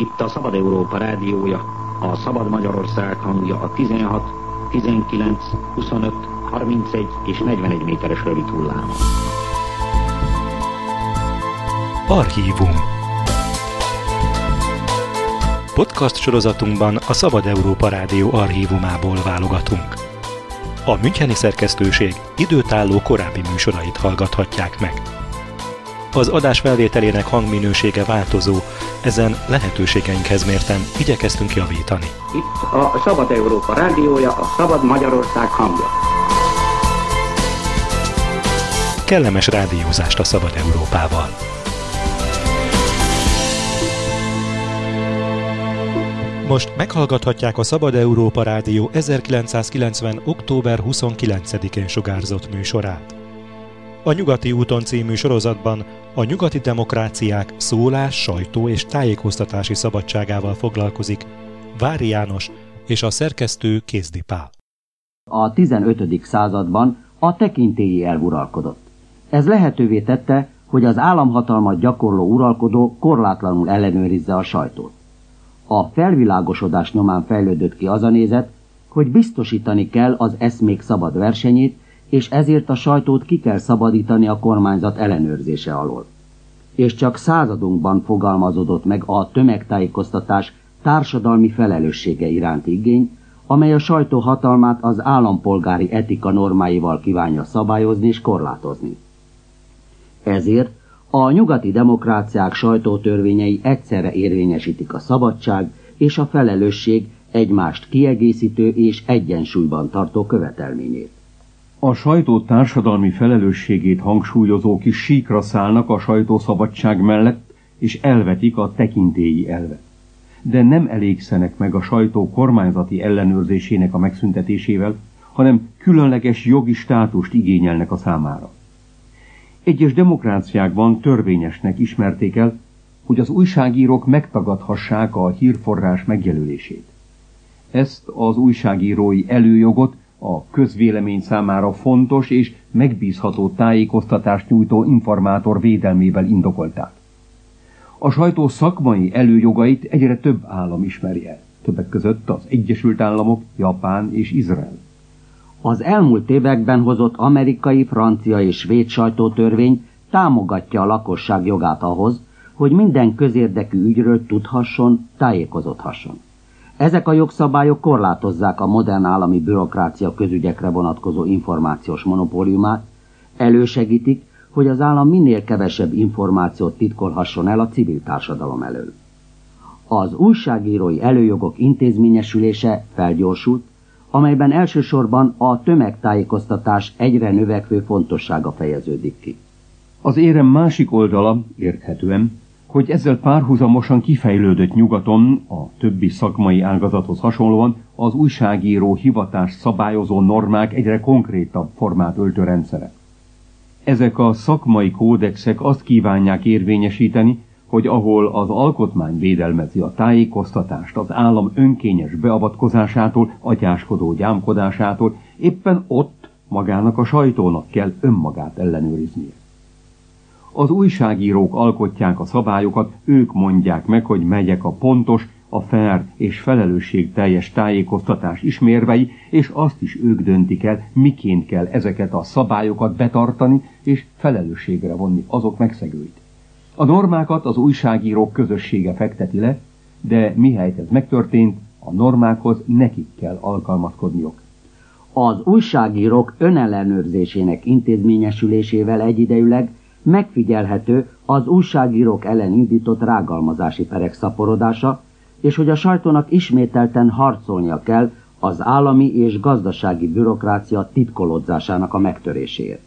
Itt a Szabad Európa rádiója, a Szabad Magyarország hangja a 16, 19, 25, 31 és 41 méteres rövid hullám. Archívum Podcast sorozatunkban a Szabad Európa Rádió archívumából válogatunk. A Müncheni szerkesztőség időtálló korábbi műsorait hallgathatják meg. Az adás felvételének hangminősége változó, ezen lehetőségeinkhez mérten igyekeztünk javítani. Itt a Szabad Európa rádiója, a Szabad Magyarország hangja. Kellemes rádiózást a Szabad Európával! Most meghallgathatják a Szabad Európa Rádió 1990. október 29-én sugárzott műsorát. A Nyugati úton című sorozatban a nyugati demokráciák szólás, sajtó és tájékoztatási szabadságával foglalkozik Vári János és a szerkesztő Kézdi Pál. A 15. században a tekintélyi elv. Ez lehetővé tette, hogy az államhatalmat gyakorló uralkodó korlátlanul ellenőrizze a sajtót. A felvilágosodás nyomán fejlődött ki az a nézet, hogy biztosítani kell az eszmék szabad versenyét, és ezért a sajtót ki kell szabadítani a kormányzat ellenőrzése alól. És csak századunkban fogalmazódott meg a tömegtájékoztatás társadalmi felelőssége iránti igény, amely a sajtó hatalmát az állampolgári etika normáival kívánja szabályozni és korlátozni. Ezért a nyugati demokráciák sajtótörvényei egyszerre érvényesítik a szabadság és a felelősség egymást kiegészítő és egyensúlyban tartó követelményét. A sajtó társadalmi felelősségét hangsúlyozók is síkra szállnak a sajtószabadság mellett, és elvetik a tekintélyi elvet. De nem elégszenek meg a sajtó kormányzati ellenőrzésének a megszüntetésével, hanem különleges jogi státust igényelnek a számára. Egyes demokráciákban törvényesnek ismerték el, hogy az újságírók megtagadhassák a hírforrás megjelölését. Ezt az újságírói előjogot a közvélemény számára fontos és megbízható tájékoztatást nyújtó informátor védelmével indokolták. A sajtó szakmai előjogait egyre több állam ismeri el, többek között az Egyesült Államok, Japán és Izrael. Az elmúlt években hozott amerikai, francia és svéd sajtótörvény támogatja a lakosság jogát ahhoz, hogy minden közérdekű ügyről tudhasson, tájékozódhasson. Ezek a jogszabályok korlátozzák a modern állami bürokrácia közügyekre vonatkozó információs monopóliumát, elősegítik, hogy az állam minél kevesebb információt titkolhasson el a civil társadalom elől. Az újságírói előjogok intézményesülése felgyorsult, amelyben elsősorban a tömegtájékoztatás egyre növekvő fontossága fejeződik ki. Az érem másik oldala, érthetően, hogy ezzel párhuzamosan kifejlődött nyugaton, a többi szakmai ágazathoz hasonlóan, az újságíró hivatás szabályozó normák egyre konkrétabb formát öltő rendszere. Ezek a szakmai kódexek azt kívánják érvényesíteni, hogy ahol az alkotmány védelmezi a tájékoztatást az állam önkényes beavatkozásától, atyáskodó gyámkodásától, éppen ott magának a sajtónak kell önmagát ellenőriznie. Az újságírók alkotják a szabályokat, ők mondják meg, hogy megyek a pontos, a fair és felelősségteljes tájékoztatás ismérvei, és azt is ők döntik el, miként kell ezeket a szabályokat betartani és felelősségre vonni azok megszegőit. A normákat az újságírók közössége fekteti le, de mihelyt ez megtörtént, a normákhoz nekik kell alkalmazkodniuk. Az újságírók önellenőrzésének intézményesülésével egyidejűleg megfigyelhető az újságírók ellen indított rágalmazási perek szaporodása, és hogy a sajtónak ismételten harcolnia kell az állami és gazdasági bürokrácia titkolódzásának a megtöréséért.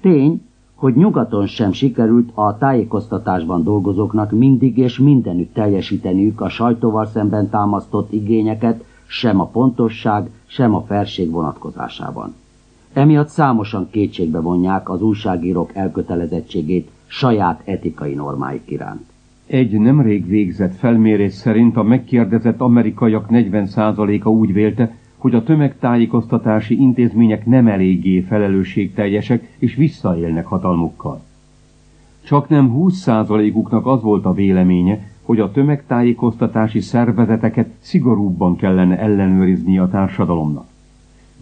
Tény, hogy nyugaton sem sikerült a tájékoztatásban dolgozóknak mindig és mindenütt teljesíteniük a sajtóval szemben támasztott igényeket, sem a pontosság, sem a felség vonatkozásában. Emiatt számosan kétségbe vonják az újságírók elkötelezettségét saját etikai normáik iránt. Egy nemrég végzett felmérés szerint a megkérdezett amerikaiak 40%-a úgy vélte, hogy a tömegtájékoztatási intézmények nem eléggé felelősségteljesek és visszaélnek hatalmukkal. Csak nem 20%-uknak az volt a véleménye, hogy a tömegtájékoztatási szervezeteket szigorúbban kellene ellenőrizni a társadalomnak.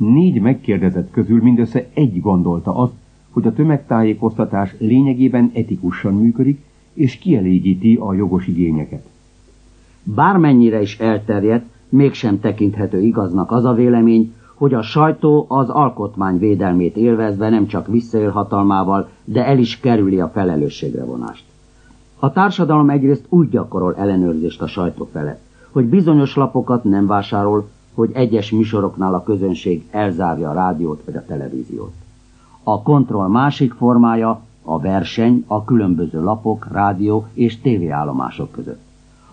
Négy megkérdezett közül mindössze egy gondolta azt, hogy a tömegtájékoztatás lényegében etikusan működik, és kielégíti a jogos igényeket. Bármennyire is elterjedt, mégsem tekinthető igaznak az a vélemény, hogy a sajtó az alkotmány védelmét élvezve nem csak visszaél hatalmával, de el is kerüli a felelősségre vonást. A társadalom egyrészt úgy gyakorol ellenőrzést a sajtó felett, hogy bizonyos lapokat nem vásárol, hogy egyes műsoroknál a közönség elzárja a rádiót vagy a televíziót. A kontroll másik formája a verseny a különböző lapok, rádió és tévéállomások között.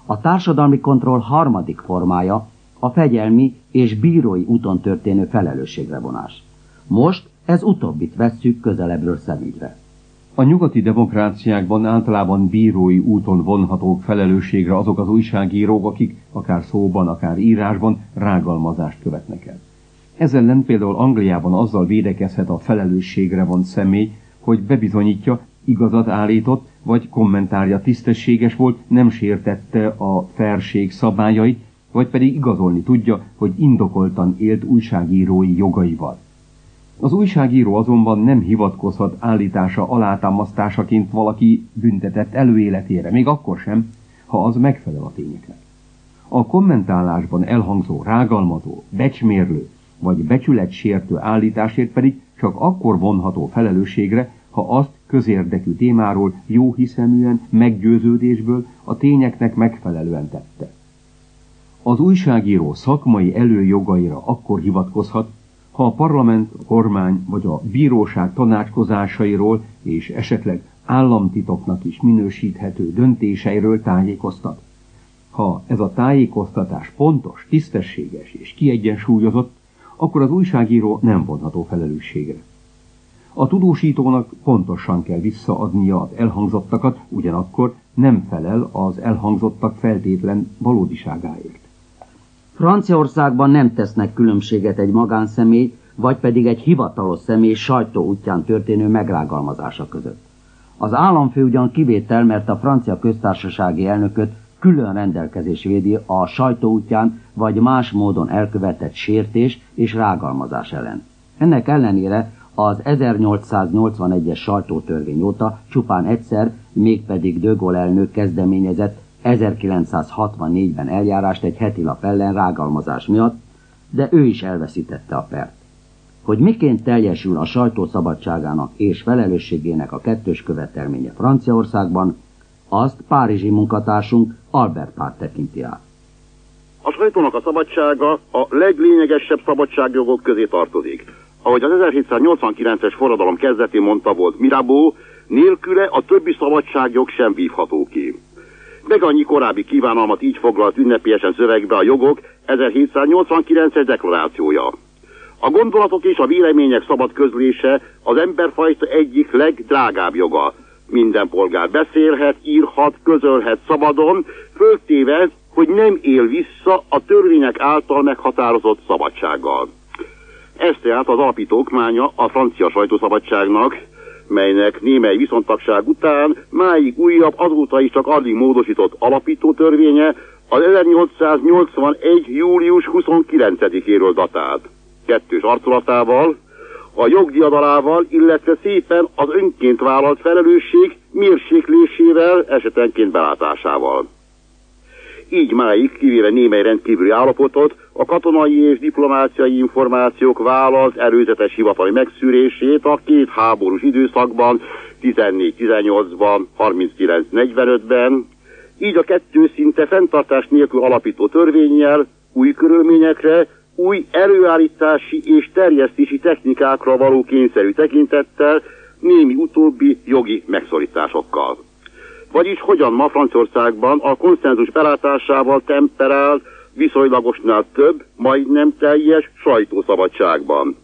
A társadalmi kontroll harmadik formája a fegyelmi és bírói úton történő felelősségre vonás. Most ez utóbbit vesszük közelebbről szemügyre. A nyugati demokráciákban általában bírói úton vonhatók felelősségre azok az újságírók, akik akár szóban, akár írásban rágalmazást követnek el. Ez ellen például Angliában azzal védekezhet a felelősségre von személy, hogy bebizonyítja, igazat állított, vagy kommentárja tisztességes volt, nem sértette a ferség szabályait, vagy pedig igazolni tudja, hogy indokoltan élt újságírói jogaival. Az újságíró azonban nem hivatkozhat állítása alátámasztásaként valaki büntetett előéletére, még akkor sem, ha az megfelel a tényeknek. A kommentálásban elhangzó rágalmazó, becsmérlő vagy becsületsértő állításért pedig csak akkor vonható felelősségre, ha azt közérdekű témáról jó hiszeműen, meggyőződésből a tényeknek megfelelően tette. Az újságíró szakmai előjogaira akkor hivatkozhat, ha a parlament, a kormány vagy a bíróság tanácskozásairól és esetleg államtitoknak is minősíthető döntéseiről tájékoztat. Ha ez a tájékoztatás pontos, tisztességes és kiegyensúlyozott, akkor az újságíró nem vonható felelősségre. A tudósítónak pontosan kell visszaadnia az elhangzottakat, ugyanakkor nem felel az elhangzottak feltétlen valódiságáért. Franciaországban nem tesznek különbséget egy magánszemély, vagy pedig egy hivatalos személy sajtó útján történő megrágalmazása között. Az államfő ugyan kivétel, mert a francia köztársasági elnököt külön rendelkezés védi a sajtó útján vagy más módon elkövetett sértés és rágalmazás ellen. Ennek ellenére az 1881-es sajtótörvény óta csupán egyszer, mégpedig De Gaulle elnök kezdeményezett 1964-ben eljárást egy heti lap ellen rágalmazás miatt, de ő is elveszítette a pert. Hogy miként teljesül a sajtó szabadságának és felelősségének a kettős követelménye Franciaországban, azt párizsi munkatársunk Albert Párt tekinti át. A sajtónak a szabadsága a leglényegesebb szabadságjogok közé tartozik. Ahogy az 1789-es forradalom kezdetén mondta volt Mirabeau, nélküle a többi szabadságjog sem vívható ki. Meg annyi korábbi kívánalmat így foglalt ünnepélyesen szövegbe a jogok 1789-es deklarációja. A gondolatok és a vélemények szabad közlése az emberfajta egyik legdrágább joga. Minden polgár beszélhet, írhat, közölhet szabadon, föltéve, hogy nem él vissza a törvények által meghatározott szabadsággal. Ez tehát az alapító okmánya a francia sajtószabadságnak, melynek némely viszontagság után máig újabb, azóta is csak addig módosított alapító törvénye az 1881. július 29-éről datált. Kettős arculatával, a jogdiadalával, illetve szépen az önként vállalt felelősség mérséklésével, esetenként belátásával. Így máig, kivéve némely rendkívüli állapotot, a katonai és diplomáciai információk vállalt előzetes hivatali megszűrését a két háborús időszakban, 14-18-ban, 39-45-ben, így a kettő szinte fenntartás nélkül alapító törvényjel új körülményekre, új előállítási és terjesztési technikákra való kényszerű tekintettel, némi utóbbi jogi megszorításokkal. Vagyis hogyan ma Franciaországban a konszenzus belátásával temperált, viszonylagosnál több, majdnem teljes sajtószabadságban.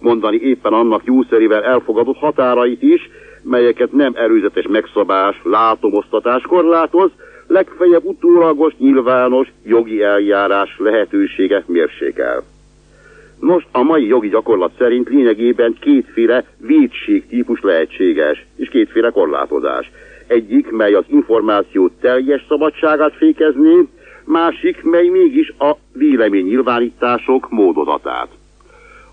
Mondani éppen annak jószerivel elfogadott határait is, melyeket nem előzetes megszabás, látomoztatás korlátoz, legfeljebb utólagos, nyilvános jogi eljárás lehetősége mérsékel. Nos, a mai jogi gyakorlat szerint lényegében kétféle védség típus lehetséges, és kétféle korlátozás. Egyik, mely az információ teljes szabadságát fékezné, másik, mely mégis a véleménynyilvánítások módozatát.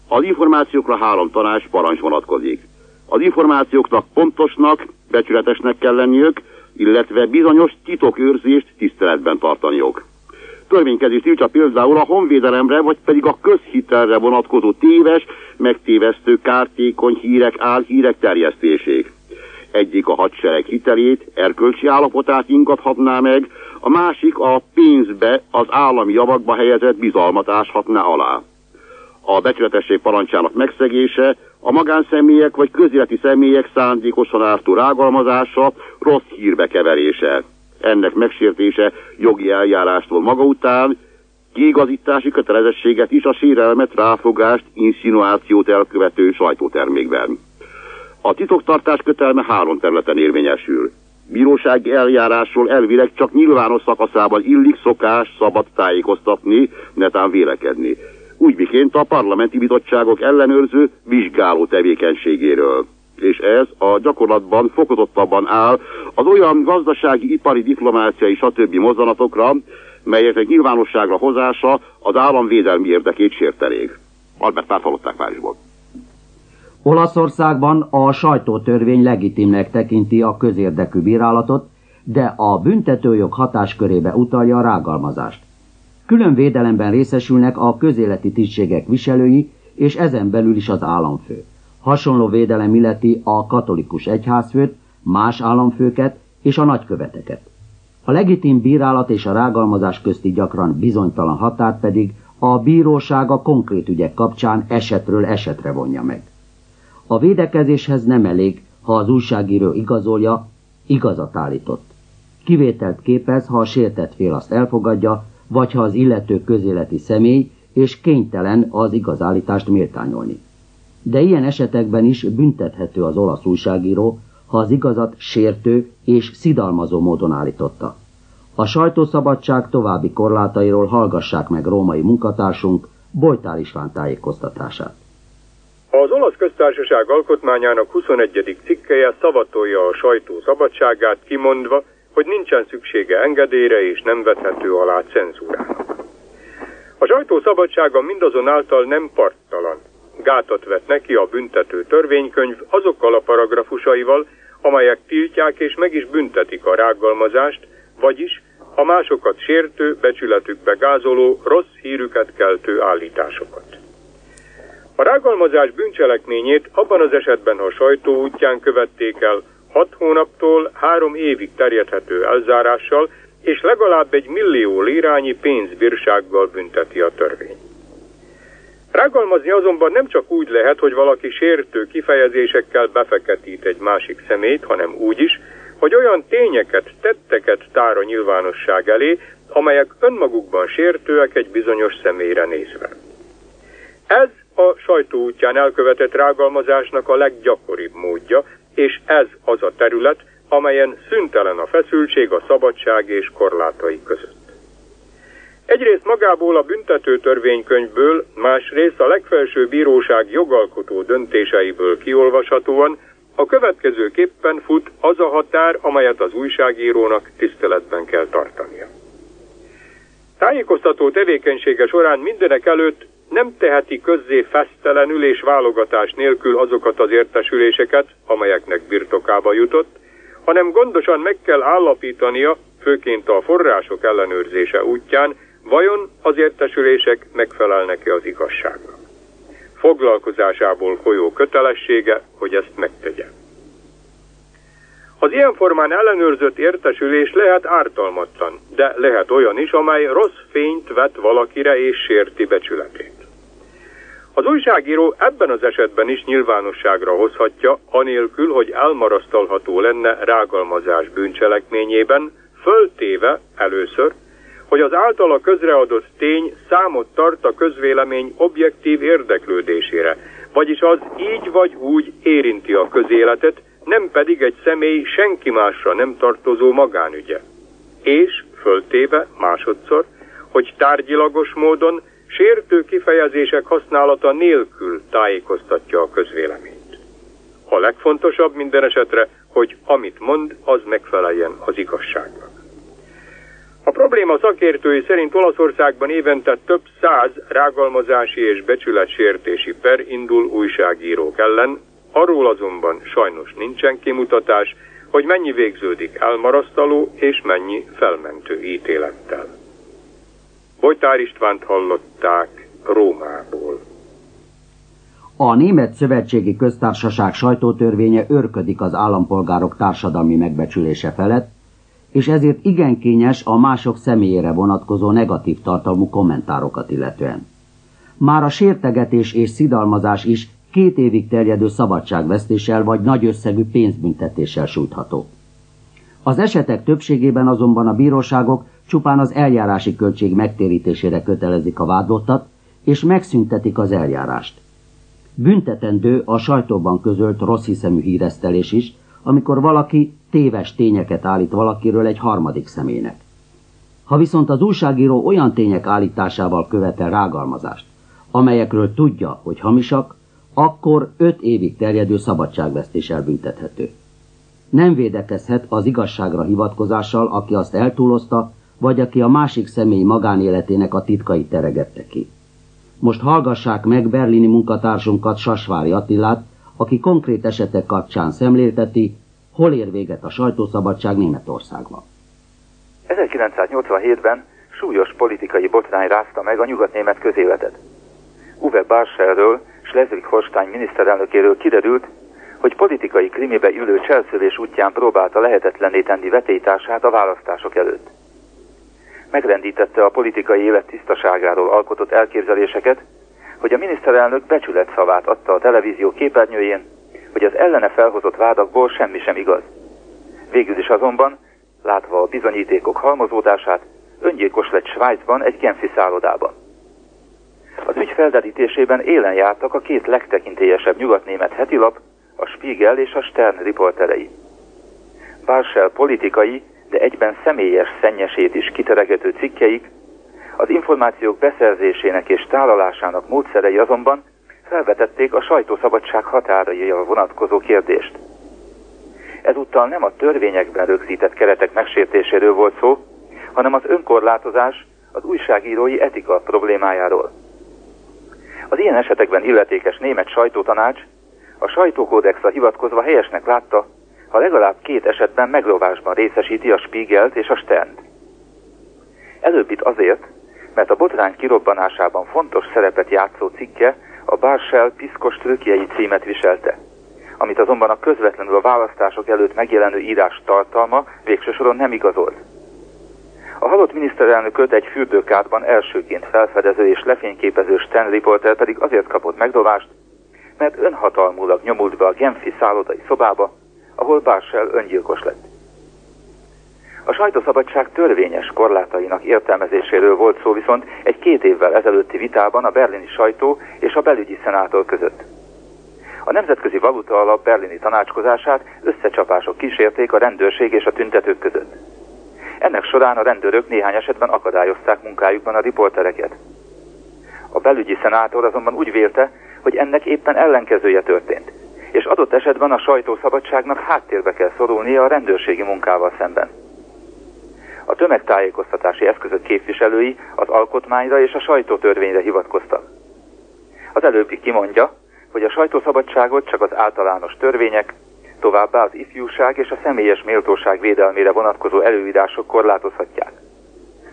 Az információkra három tanács parancs vonatkozik. Az információknak pontosnak, becsületesnek kell lenniük, illetve bizonyos titokőrzést tiszteletben tartaniuk. Törvénykezés tiltja például a honvédelemre, vagy pedig a közhitelre vonatkozó téves, megtévesztő, kártékony hírek, álhírek terjesztéség. Egyik a hadsereg hitelét, erkölcsi állapotát ingathatná meg, a másik a pénzbe, az állami javakba helyezett bizalmat áshatná alá. A becsületesség parancsának megszegése, a magánszemélyek vagy közéleti személyek szándékosan ártó rágalmazása, rossz hírbe keverése. Ennek megsértése jogi eljárástól maga után, kiigazítási kötelezettséget is a sérelmet, ráfogást, insinuációt elkövető sajtótermékben. A titoktartás kötelme három területen érvényesül. Bírósági eljárásról elvileg csak nyilvános szakaszában illik szokás szabad tájékoztatni, netán vélekedni. Úgy miként a parlamenti bizottságok ellenőrző, vizsgáló tevékenységéről. És ez a gyakorlatban fokozottabban áll az olyan gazdasági, ipari, diplomáciai, stb. mozzanatokra, melyeknek nyilvánosságra hozása az államvédelmi érdekét sértelék. Albert Pár hallották Párizsból. Olaszországban a sajtótörvény legitimnek tekinti a közérdekű bírálatot, de a büntetőjog hatáskörébe utalja a rágalmazást. Külön védelemben részesülnek a közéleti tisztségek viselői, és ezen belül is az államfő. Hasonló védelem illeti a katolikus egyházfőt, más államfőket és a nagyköveteket. A legitim bírálat és a rágalmazás közti gyakran bizonytalan határ pedig a bíróság a konkrét ügyek kapcsán esetről esetre vonja meg. A védekezéshez nem elég, ha az újságíró igazolja, igazat állított. Kivételt képez, ha a sértett fél azt elfogadja, vagy ha az illető közéleti személy, és kénytelen az igazállítást méltányolni. De ilyen esetekben is büntethető az olasz újságíró, ha az igazat sértő és szidalmazó módon állította. A sajtószabadság további korlátairól hallgassák meg római munkatársunk Bojtár István tájékoztatását. Az olasz köztársaság alkotmányának 21. cikkeje szavatolja a sajtó szabadságát, kimondva, hogy nincsen szüksége engedélyre és nem vethető alá cenzúrának. A sajtó szabadsága mindazonáltal nem parttalan. Gátat vet neki a büntető törvénykönyv azokkal a paragrafusaival, amelyek tiltják és meg is büntetik a rágalmazást, vagyis a másokat sértő, becsületükbe gázoló, rossz hírüket keltő állításokat. A rágalmazás bűncselekményét abban az esetben, ha sajtó útján követték el, hat hónaptól három évig terjedhető elzárással és legalább egy millió lírányi pénzbírsággal bünteti a törvény. Rágalmazni azonban nem csak úgy lehet, hogy valaki sértő kifejezésekkel befeketít egy másik szemét, hanem úgy is, hogy olyan tényeket, tetteket tár a nyilvánosság elé, amelyek önmagukban sértőek egy bizonyos személyre nézve. Ez a sajtó útján elkövetett rágalmazásnak a leggyakoribb módja, és ez az a terület, amelyen szüntelen a feszültség a szabadság és korlátai között. Egyrészt magából a büntető törvénykönyvből, másrészt a legfelső bíróság jogalkotó döntéseiből kiolvashatóan a következőképpen fut az a határ, amelyet az újságírónak tiszteletben kell tartania. Tájékoztató tevékenysége során mindenek előtt nem teheti közzé fesztelenül és válogatás nélkül azokat az értesüléseket, amelyeknek birtokába jutott, hanem gondosan meg kell állapítania, főként a források ellenőrzése útján, vajon az értesülések megfelelnek-e az igazságnak. Foglalkozásából folyó kötelessége, hogy ezt megtegye. Az ilyen formán ellenőrzött értesülés lehet ártalmatlan, de lehet olyan is, amely rossz fényt vet valakire és sérti becsületét. Az újságíró ebben az esetben is nyilvánosságra hozhatja, anélkül, hogy elmarasztalható lenne rágalmazás bűncselekményében, föltéve először, hogy az általa közreadott tény számot tart a közvélemény objektív érdeklődésére, vagyis az így vagy úgy érinti a közéletet, nem pedig egy személy senki másra nem tartozó magánügye. És, föltéve másodszor, hogy tárgyilagos módon sértő kifejezések használata nélkül tájékoztatja a közvéleményt. A legfontosabb minden esetre, hogy amit mond, az megfeleljen az igazságnak. A probléma szakértői szerint Olaszországban évente több száz rágalmazási és becsületsértési per indul újságírók ellen, arról azonban sajnos nincsen kimutatás, hogy mennyi végződik elmarasztaló és mennyi felmentő ítélettel. Bojtár Istvánt hallották Rómából. A Német Szövetségi Köztársaság sajtótörvénye örködik az állampolgárok társadalmi megbecsülése felett, és ezért igen kényes a mások személyére vonatkozó negatív tartalmú kommentárokat illetően. Már a sértegetés és szidalmazás is két évig terjedő szabadságvesztéssel vagy nagy összegű pénzbüntetéssel sújtható. Az esetek többségében azonban a bíróságok csupán az eljárási költség megtérítésére kötelezik a vádlottat, és megszüntetik az eljárást. Büntetendő a sajtóban közölt rossz hiszemű híresztelés is, amikor valaki téves tényeket állít valakiről egy harmadik személynek. Ha viszont az újságíró olyan tények állításával követel rágalmazást, amelyekről tudja, hogy hamisak, akkor öt évig terjedő szabadságvesztés elbüntethető. Nem védekezhet az igazságra hivatkozással, aki azt eltúlozta, vagy aki a másik személy magánéletének a titkai teregette ki. Most hallgassák meg berlini munkatársunkat Sasvári Attilát, aki konkrét esetek kapcsán szemlélteti, hol ér véget a sajtószabadság Németországban. 1987-ben súlyos politikai botrány rázta meg a nyugatnémet közéletet. Uwe Barschelről, Schleswig-Holstein miniszterelnökéről kiderült, hogy politikai krimibe ülő cselszövés útján próbálta lehetetlenné tenni vetétását a választások előtt. Megrendítette a politikai élet tisztaságáról alkotott elképzeléseket, hogy a miniszterelnök becsület szavát adta a televízió képernyőjén, hogy az ellene felhozott vádakból semmi sem igaz. Végül is azonban, látva a bizonyítékok halmozódását, öngyilkos lett Svájcban egy Genfi szállodában. Az ügy felderítésében élen jártak a két legtekintélyesebb nyugatnémet hetilap, a Spiegel és a Stern riporterei. Barschel politikai, de egyben személyes szennyesét is kiteregető cikkeik, az információk beszerzésének és tálalásának módszerei azonban felvetették a sajtószabadság határaira vonatkozó kérdést. Ezúttal nem a törvényekben rögzített keretek megsértéséről volt szó, hanem az önkorlátozás, az újságírói etika problémájáról. Az ilyen esetekben illetékes német sajtótanács a sajtókódexra hivatkozva helyesnek látta, ha legalább két esetben meglovásban részesíti a Spiegelt és a Sternt. Előbbit azért, mert a botrány kirobbanásában fontos szerepet játszó cikke a Barshell piszkos trükjei címet viselte, amit azonban a közvetlenül a választások előtt megjelenő írás tartalma végső soron nem igazolt. A halott miniszterelnököt egy fürdőkádban elsőként felfedező és lefényképező Stan Reporter pedig azért kapott megdovást, mert önhatalmulag nyomult be a Genfi szállodai szobába, ahol Barshell öngyilkos lett. A sajtószabadság törvényes korlátainak értelmezéséről volt szó viszont egy két évvel ezelőtti vitában a berlini sajtó és a belügyi szenátor között. A Nemzetközi Valuta Alap berlini tanácskozását összecsapások kísérték a rendőrség és a tüntetők között. Ennek során a rendőrök néhány esetben akadályozták munkájukban a riportereket. A belügyi szenátor azonban úgy vélte, hogy ennek éppen ellenkezője történt, és adott esetben a sajtószabadságnak háttérbe kell szorulnia a rendőrségi munkával szemben. A tömegtájékoztatási eszközök képviselői az alkotmányra és a sajtótörvényre hivatkoztak. Az előbbi kimondja, hogy a sajtószabadságot csak az általános törvények, továbbá az ifjúság és a személyes méltóság védelmére vonatkozó előírások korlátozhatják.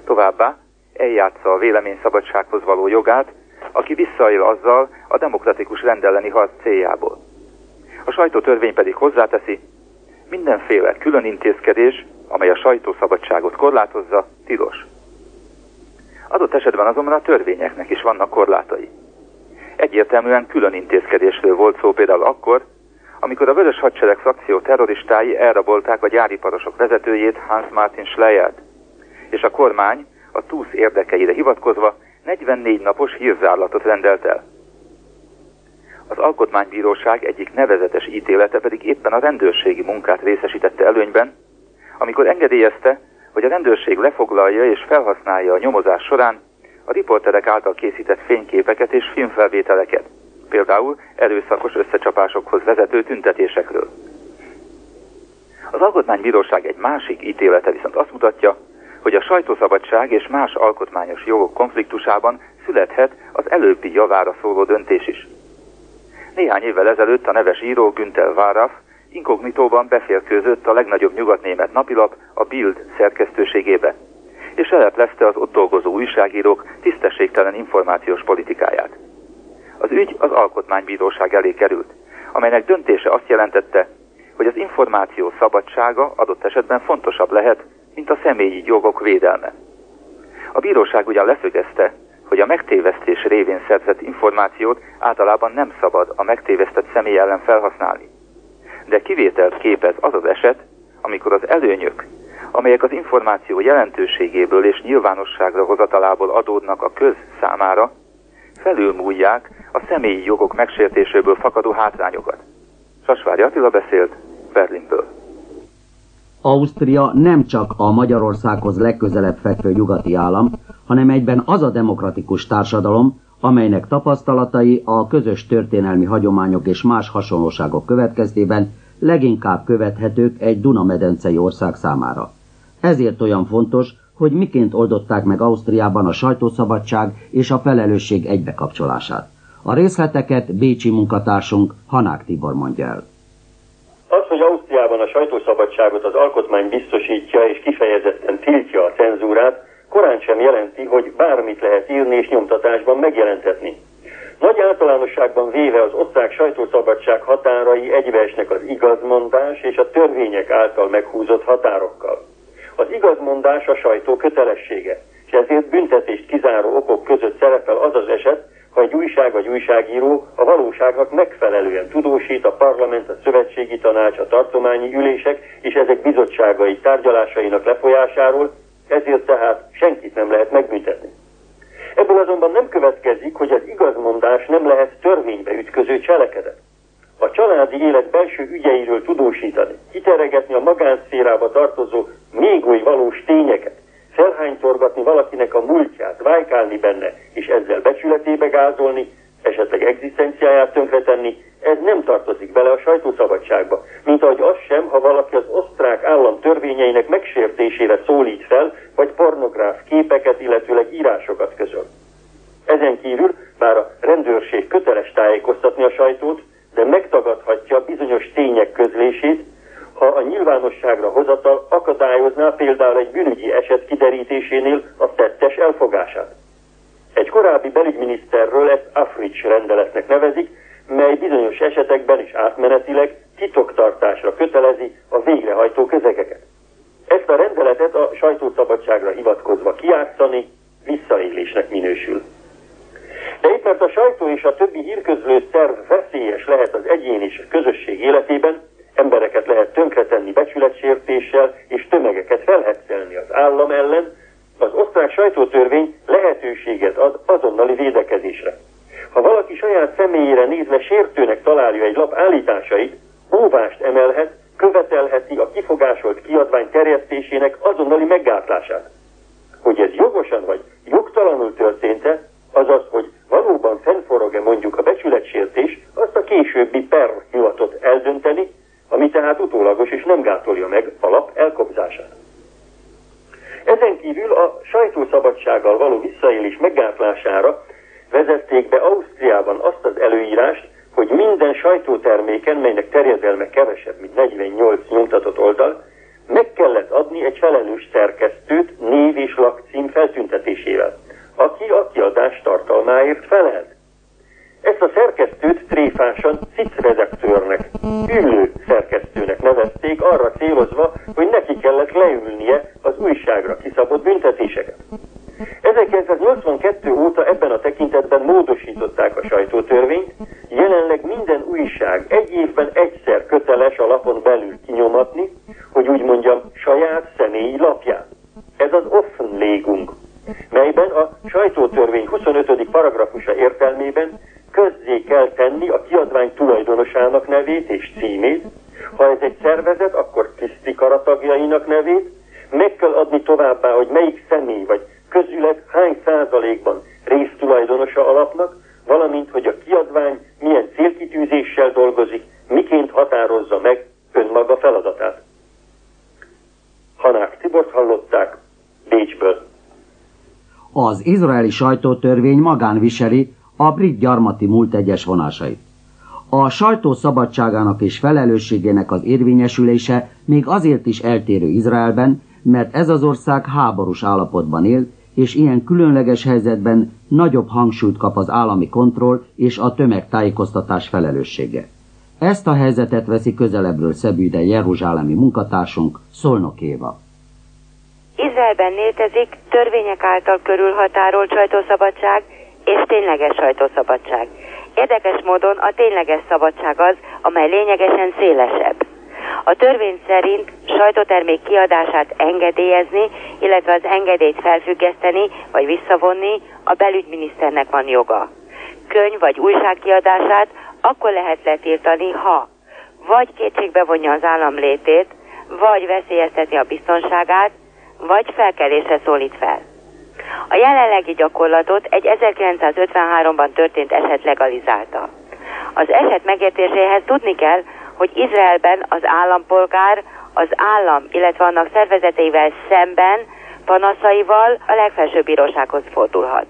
Továbbá eljátsza a véleményszabadsághoz való jogát, aki visszaél azzal a demokratikus rendelleni harc céljából. A sajtótörvény pedig hozzáteszi, mindenféle külön intézkedés, amely a sajtószabadságot korlátozza, tilos. Adott esetben azonban a törvényeknek is vannak korlátai. Egyértelműen külön intézkedésről volt szó például akkor, amikor a Vörös Hadsereg frakció terroristái elrabolták a gyáriparosok vezetőjét, Hans Martin Schleiert, és a kormány a TUSZ érdekeire hivatkozva 44 napos hírzárlatot rendelt el. Az Alkotmánybíróság egyik nevezetes ítélete pedig éppen a rendőrségi munkát részesítette előnyben, amikor engedélyezte, hogy a rendőrség lefoglalja és felhasználja a nyomozás során a riporterek által készített fényképeket és filmfelvételeket, például erőszakos összecsapásokhoz vezető tüntetésekről. Az Alkotmánybíróság egy másik ítélete viszont azt mutatja, hogy a sajtószabadság és más alkotmányos jogok konfliktusában születhet az előbbi javára szóló döntés is. Néhány évvel ezelőtt a neves író Günther Váraf inkognitóban beférkőzött a legnagyobb nyugatnémet napilap, a Bild szerkesztőségébe, és eleplezte az ott dolgozó újságírók tisztességtelen információs politikáját. Az ügy az alkotmánybíróság elé került, amelynek döntése azt jelentette, hogy az információ szabadsága adott esetben fontosabb lehet, mint a személyi jogok védelme. A bíróság ugyan leszögezte, hogy a megtévesztés révén szerzett információt általában nem szabad a megtévesztett személy ellen felhasználni. De kivételt képez az az eset, amikor az előnyök, amelyek az információ jelentőségéből és nyilvánosságra hozatalából adódnak a köz számára, felülmúlják a személyi jogok megsértéséből fakadó hátrányokat. Sasvári Attila beszélt Berlinből. Ausztria nem csak a Magyarországhoz legközelebb fekvő nyugati állam, hanem egyben az a demokratikus társadalom, amelynek tapasztalatai a közös történelmi hagyományok és más hasonlóságok következtében leginkább követhetők egy Duna-medencei ország számára. Ezért olyan fontos, hogy miként oldották meg Ausztriában a sajtószabadság és a felelősség egybekapcsolását. A részleteket Bécsi munkatársunk Hanák Tibor mondja el. Az, hogy Ausztriában a sajtószabadságot az alkotmány biztosítja és kifejezetten tiltja a cenzúrát, korán sem jelenti, hogy bármit lehet írni és nyomtatásban megjelentetni. Nagy általánosságban véve az osztrák sajtószabadság határai egybeesnek az igazmondás és a törvények által meghúzott határokkal. Az igazmondás a sajtó kötelessége, és ezért büntetést kizáró okok között szerepel az az eset, ha egy újság vagy újságíró a valóságnak megfelelően tudósít a parlament, a szövetségi tanács, a tartományi ülések és ezek bizottságai tárgyalásainak lefolyásáról, ezért tehát senkit nem lehet megbüntetni. Ebből azonban nem következik, hogy az igazmondás nem lehet törvénybe ütköző cselekedet. A családi élet belső ügyeiről tudósítani, kiteregetni a magánszférába tartozó még oly valós tényeket, felhánytorgatni valakinek a múltját, vájkálni benne, és ezzel becsületébe gázolni, esetleg egzisztenciáját tönkretenni, ez nem tartozik bele a sajtószabadságba. Mint ahogy az sem, ha valaki az osztrák állam törvényeinek megsértésére szólít fel, vagy pornográf képeket, illetőleg írásokat közöl. Ezen kívül, bár a rendőrség köteles tájékoztatni a sajtót, de megtagadhatja bizonyos tények közlését, ha a nyilvánosságra hozatal akadályozná például egy bűnügyi eset kiderítésénél a tettes elfogását. Egy korábbi belügyminiszterről ezt Africs rendeletnek nevezik, mely bizonyos esetekben is átmenetileg titoktartásra kötelezi a végrehajtó közegeket. Ezt a rendeletet a sajtószabadságra hivatkozva kiátszani visszaélésnek minősül. De itt mert a sajtó és a többi hírközlő szerv veszélyes lehet az egyén és a közösség életében, embereket lehet tönkretenni becsületsértéssel, és tömegeket felhetszelni az állam ellen, az osztrák sajtótörvény lehetőséget ad azonnali védekezésre. Ha valaki saját személyére nézve sértőnek találja egy lap állításait, óvást emelhet, követelheti a kifogásolt kiadvány terjesztésének azonnali meggátlását. Hogy ez jogosan vagy jogtalanul történt-e, azaz, hogy valóban fennforog-e mondjuk a becsületsértés, azt a későbbi per hivatott eldönteni, ami tehát utólagos és nem gátolja meg a lap elkobzását. Ezen kívül a sajtószabadsággal való visszaélés meggátlására vezették be Ausztriában azt az előírást, hogy minden sajtóterméken, melynek terjedelme kevesebb, mint 48 nyomtatott oldal, meg kellett adni egy felelős szerkesztőt név és lakcím feltüntetésével, aki a kiadás tartalmáért felelt. Ezt a szerkesztőt tréfásan cicredaktőrnek, ülő szerkesztőnek nevezték, arra célozva, hogy neki kellett leülnie az újságra kiszabott büntetéseket. 1982 asszonynak nevét, meg kell adni továbbá, hogy melyik személy vagy közület hány százalékban résztulajdonosa alapnak, valamint hogy a kiadvány milyen célkitűzéssel dolgozik, miként határozza meg önmaga feladatát. Hanák Tibort hallották Bécsből. Az izraeli sajtótörvény magán viseli a brit gyarmati múlt egyes vonásait. A sajtó szabadságának és felelősségének az érvényesülése még azért is eltérő Izraelben, mert ez az ország háborús állapotban él, és ilyen különleges helyzetben nagyobb hangsúlyt kap az állami kontroll és a tömegtájékoztatás felelőssége. Ezt a helyzetet veszi közelebbről Szebüde jeruzsálemi munkatársunk, Szolnok Éva. Izraelben létezik törvények által körülhatárolt sajtószabadság és tényleges sajtószabadság. Érdekes módon a tényleges szabadság az, amely lényegesen szélesebb. A törvény szerint sajtótermék kiadását engedélyezni, illetve az engedélyt felfüggeszteni vagy visszavonni a belügyminiszternek van joga. Könyv vagy újság kiadását akkor lehet letiltani, ha vagy kétségbe vonja az állam létét, vagy veszélyezteti a biztonságát, vagy felkelésre szólít fel. A jelenlegi gyakorlatot egy 1953-ban történt eset legalizálta. Az eset megértéséhez tudni kell, hogy Izraelben az állampolgár az állam, illetve annak szervezeteivel szemben panaszaival a legfelsőbb bírósághoz fordulhat.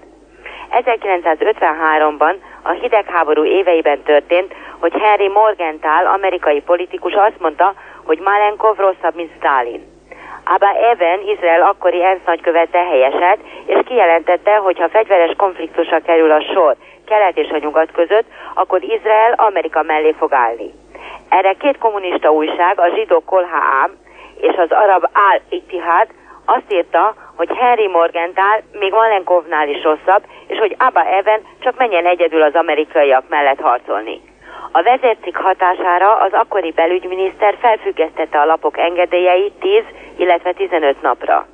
1953-ban a hidegháború éveiben történt, hogy Henry Morgenthal, amerikai politikus azt mondta, hogy Malenkov rosszabb, mint Stalin. Abba Even, Izrael akkori ENSZ nagykövete helyeset, és kijelentette, hogy ha fegyveres konfliktusra kerül a sor kelet és a nyugat között, akkor Izrael Amerika mellé fog állni. Erre két kommunista újság, a zsidó Kolhaám és az arab Al-Ittihad azt írta, hogy Henry Morgenthal még Malenkovnál is rosszabb, és hogy Abba Even csak menjen egyedül az amerikaiak mellett harcolni. A vezércik hatására az akkori belügyminiszter felfüggesztette a lapok engedélyeit 10, illetve 15 napra.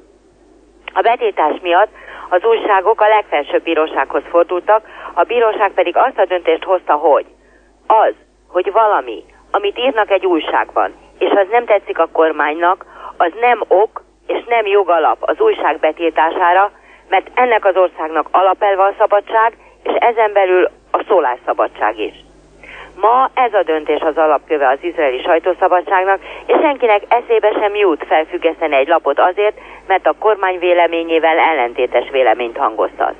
A betétás miatt az újságok a legfelsőbb bírósághoz fordultak, a bíróság pedig azt a döntést hozta, hogy az, hogy valami, amit írnak egy újságban, és az nem tetszik a kormánynak, az nem ok és nem jogalap az újság betiltására, mert ennek az országnak alapelve a szabadság, és ezen belül a szólásszabadság is. Ma ez a döntés az alapköve az izraeli sajtószabadságnak, és senkinek eszébe sem jut felfüggeszteni egy lapot azért, mert a kormány véleményével ellentétes véleményt hangoztat.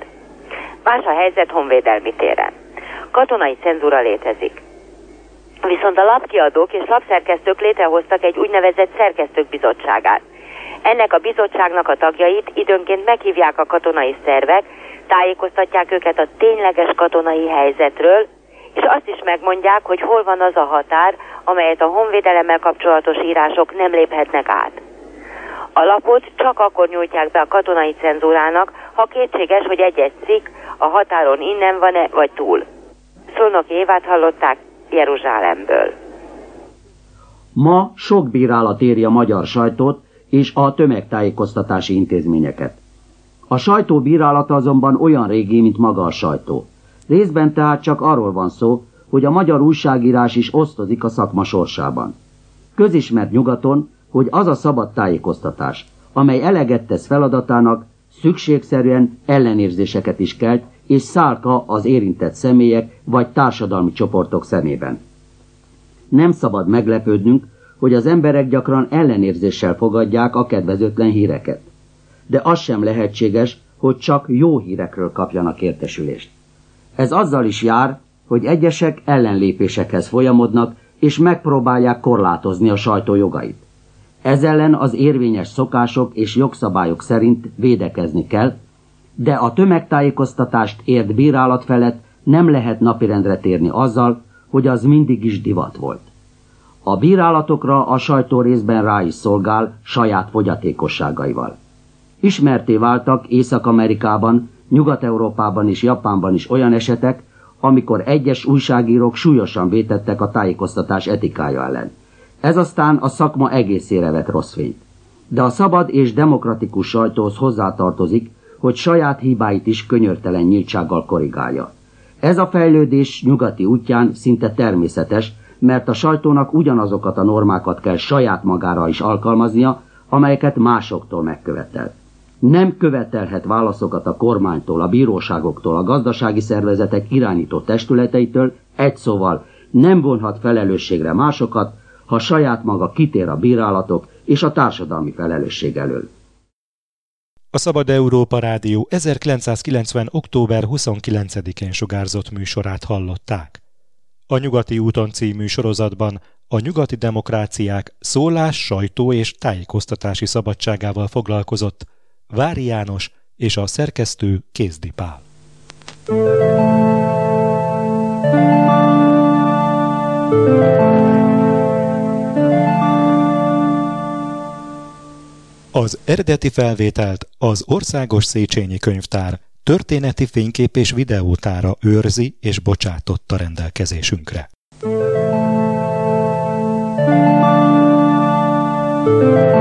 Más a helyzet honvédelmi téren. Katonai cenzúra létezik. Viszont a lapkiadók és lapszerkesztők létrehoztak egy úgynevezett szerkesztők bizottságát. Ennek a bizottságnak a tagjait időnként meghívják a katonai szervek, tájékoztatják őket a tényleges katonai helyzetről, és azt is megmondják, hogy hol van az a határ, amelyet a honvédelemmel kapcsolatos írások nem léphetnek át. A lapot csak akkor nyújtják be a katonai cenzúrának, ha kétséges, hogy egy-egy cikk a határon innen van-e vagy túl. Szolnok Évát hallották Jeruzsálemből. Ma sok bírálat éri a magyar sajtót és a tömegtájékoztatási intézményeket. A sajtó bírálata azonban olyan régi, mint maga a sajtó. Részben tehát csak arról van szó, hogy a magyar újságírás is osztozik a szakma sorsában. Közismert nyugaton, hogy az a szabad tájékoztatás, amely eleget tesz feladatának, szükségszerűen ellenérzéseket is kelt, és szálka az érintett személyek vagy társadalmi csoportok szemében. Nem szabad meglepődnünk, hogy az emberek gyakran ellenérzéssel fogadják a kedvezőtlen híreket. De az sem lehetséges, hogy csak jó hírekről kapjanak értesülést. Ez azzal is jár, hogy egyesek ellenlépésekhez folyamodnak, és megpróbálják korlátozni a sajtó jogait. Ez ellen az érvényes szokások és jogszabályok szerint védekezni kell, de a tömegtájékoztatást ért bírálat felett nem lehet napirendre térni azzal, hogy az mindig is divat volt. A bírálatokra a sajtó részben rá is szolgál saját fogyatékosságaival. Ismerté váltak Észak-Amerikában, Nyugat-Európában és Japánban is olyan esetek, amikor egyes újságírók súlyosan vétettek a tájékoztatás etikája ellen. Ez aztán a szakma egészére vett rossz fényt. De a szabad és demokratikus sajtóhoz hozzátartozik, hogy saját hibáit is könyörtelen nyíltsággal korrigálja. Ez a fejlődés nyugati útján szinte természetes, mert a sajtónak ugyanazokat a normákat kell saját magára is alkalmaznia, amelyeket másoktól megkövetel. Nem követelhet válaszokat a kormánytól, a bíróságoktól, a gazdasági szervezetek irányító testületeitől, egy szóval nem vonhat felelősségre másokat, ha saját maga kitér a bírálatok és a társadalmi felelősség elől. A Szabad Európa Rádió 1990. október 29-én sugárzott műsorát hallották. A Nyugati úton című sorozatban a nyugati demokráciák szólás, sajtó és tájékoztatási szabadságával foglalkozott Vári János és a szerkesztő Kézdi Pál. Az eredeti felvételt az Országos Széchenyi Könyvtár történeti fénykép és videótára őrzi és bocsátotta rendelkezésünkre. Thank you.